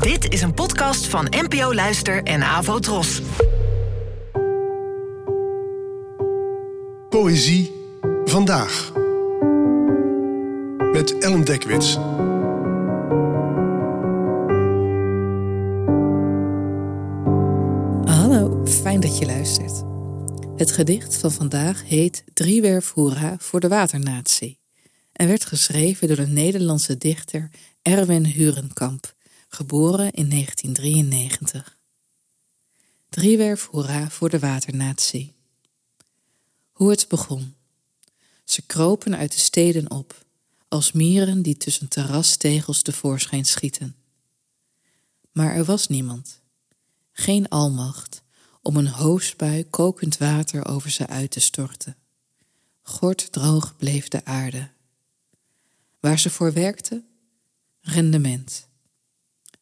Dit is een podcast van NPO Luister en Avo Tros. Poëzie vandaag. Met Ellen Dekwits. Hallo, fijn dat je luistert. Het gedicht van vandaag heet Driewerf Hoera voor de Waternatie en werd geschreven door de Nederlandse dichter Erwin Hurenkamp, geboren in 1993. Driewerf Hoera voor de Waternatie. Hoe het begon. Ze kropen uit de steden op, als mieren die tussen terrastegels tevoorschijn schieten. Maar er was niemand, geen almacht, om een hoosbui kokend water over ze uit te storten. droog bleef de aarde. Waar ze voor werkte? Rendement.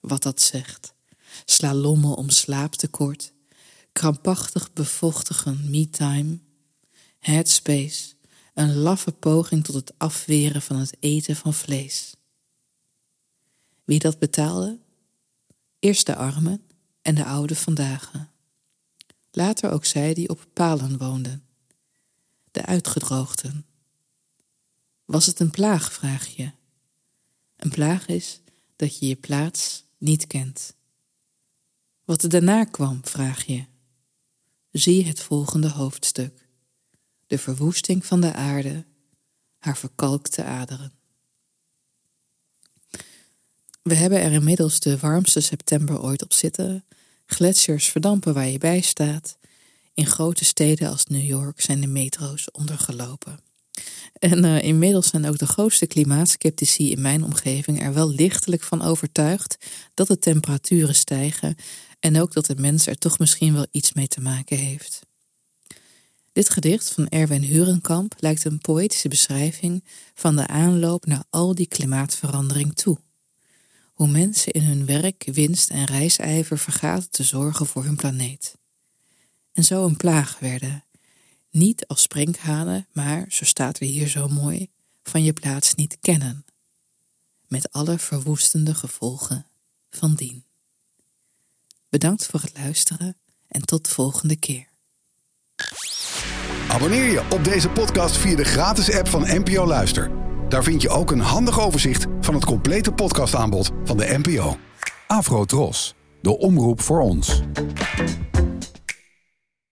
Wat dat zegt. Slalommen om slaaptekort. Krampachtig bevochtigen me-time. Headspace. Een laffe poging tot het afweren van het eten van vlees. Wie dat betaalde? Eerst de armen en de oude vandaag. Later ook zij die op palen woonden. De uitgedroogden. Was het een plaag, vraag je? Een plaag is dat je je plaats niet kent. Wat er daarna kwam, vraag je. Zie het volgende hoofdstuk. De verwoesting van de aarde, haar verkalkte aderen. We hebben er inmiddels de warmste september ooit op zitten. Gletsjers verdampen waar je bij staat. In grote steden als New York zijn de metro's ondergelopen. En uh, inmiddels zijn ook de grootste klimaatskeptici in mijn omgeving er wel lichtelijk van overtuigd dat de temperaturen stijgen en ook dat de mens er toch misschien wel iets mee te maken heeft. Dit gedicht van Erwin Hurenkamp lijkt een poëtische beschrijving van de aanloop naar al die klimaatverandering toe. Hoe mensen in hun werk, winst en reisijver vergaten te zorgen voor hun planeet. En zo een plaag werden, niet als sprinkhanen, maar, zo staat er hier zo mooi, van je plaats niet kennen. Met alle verwoestende gevolgen van dien. Bedankt voor het luisteren en tot de volgende keer. Abonneer je op deze podcast via de gratis app van NPO Luister. Daar vind je ook een handig overzicht van het complete podcastaanbod van de NPO. Afro Tros, de omroep voor ons.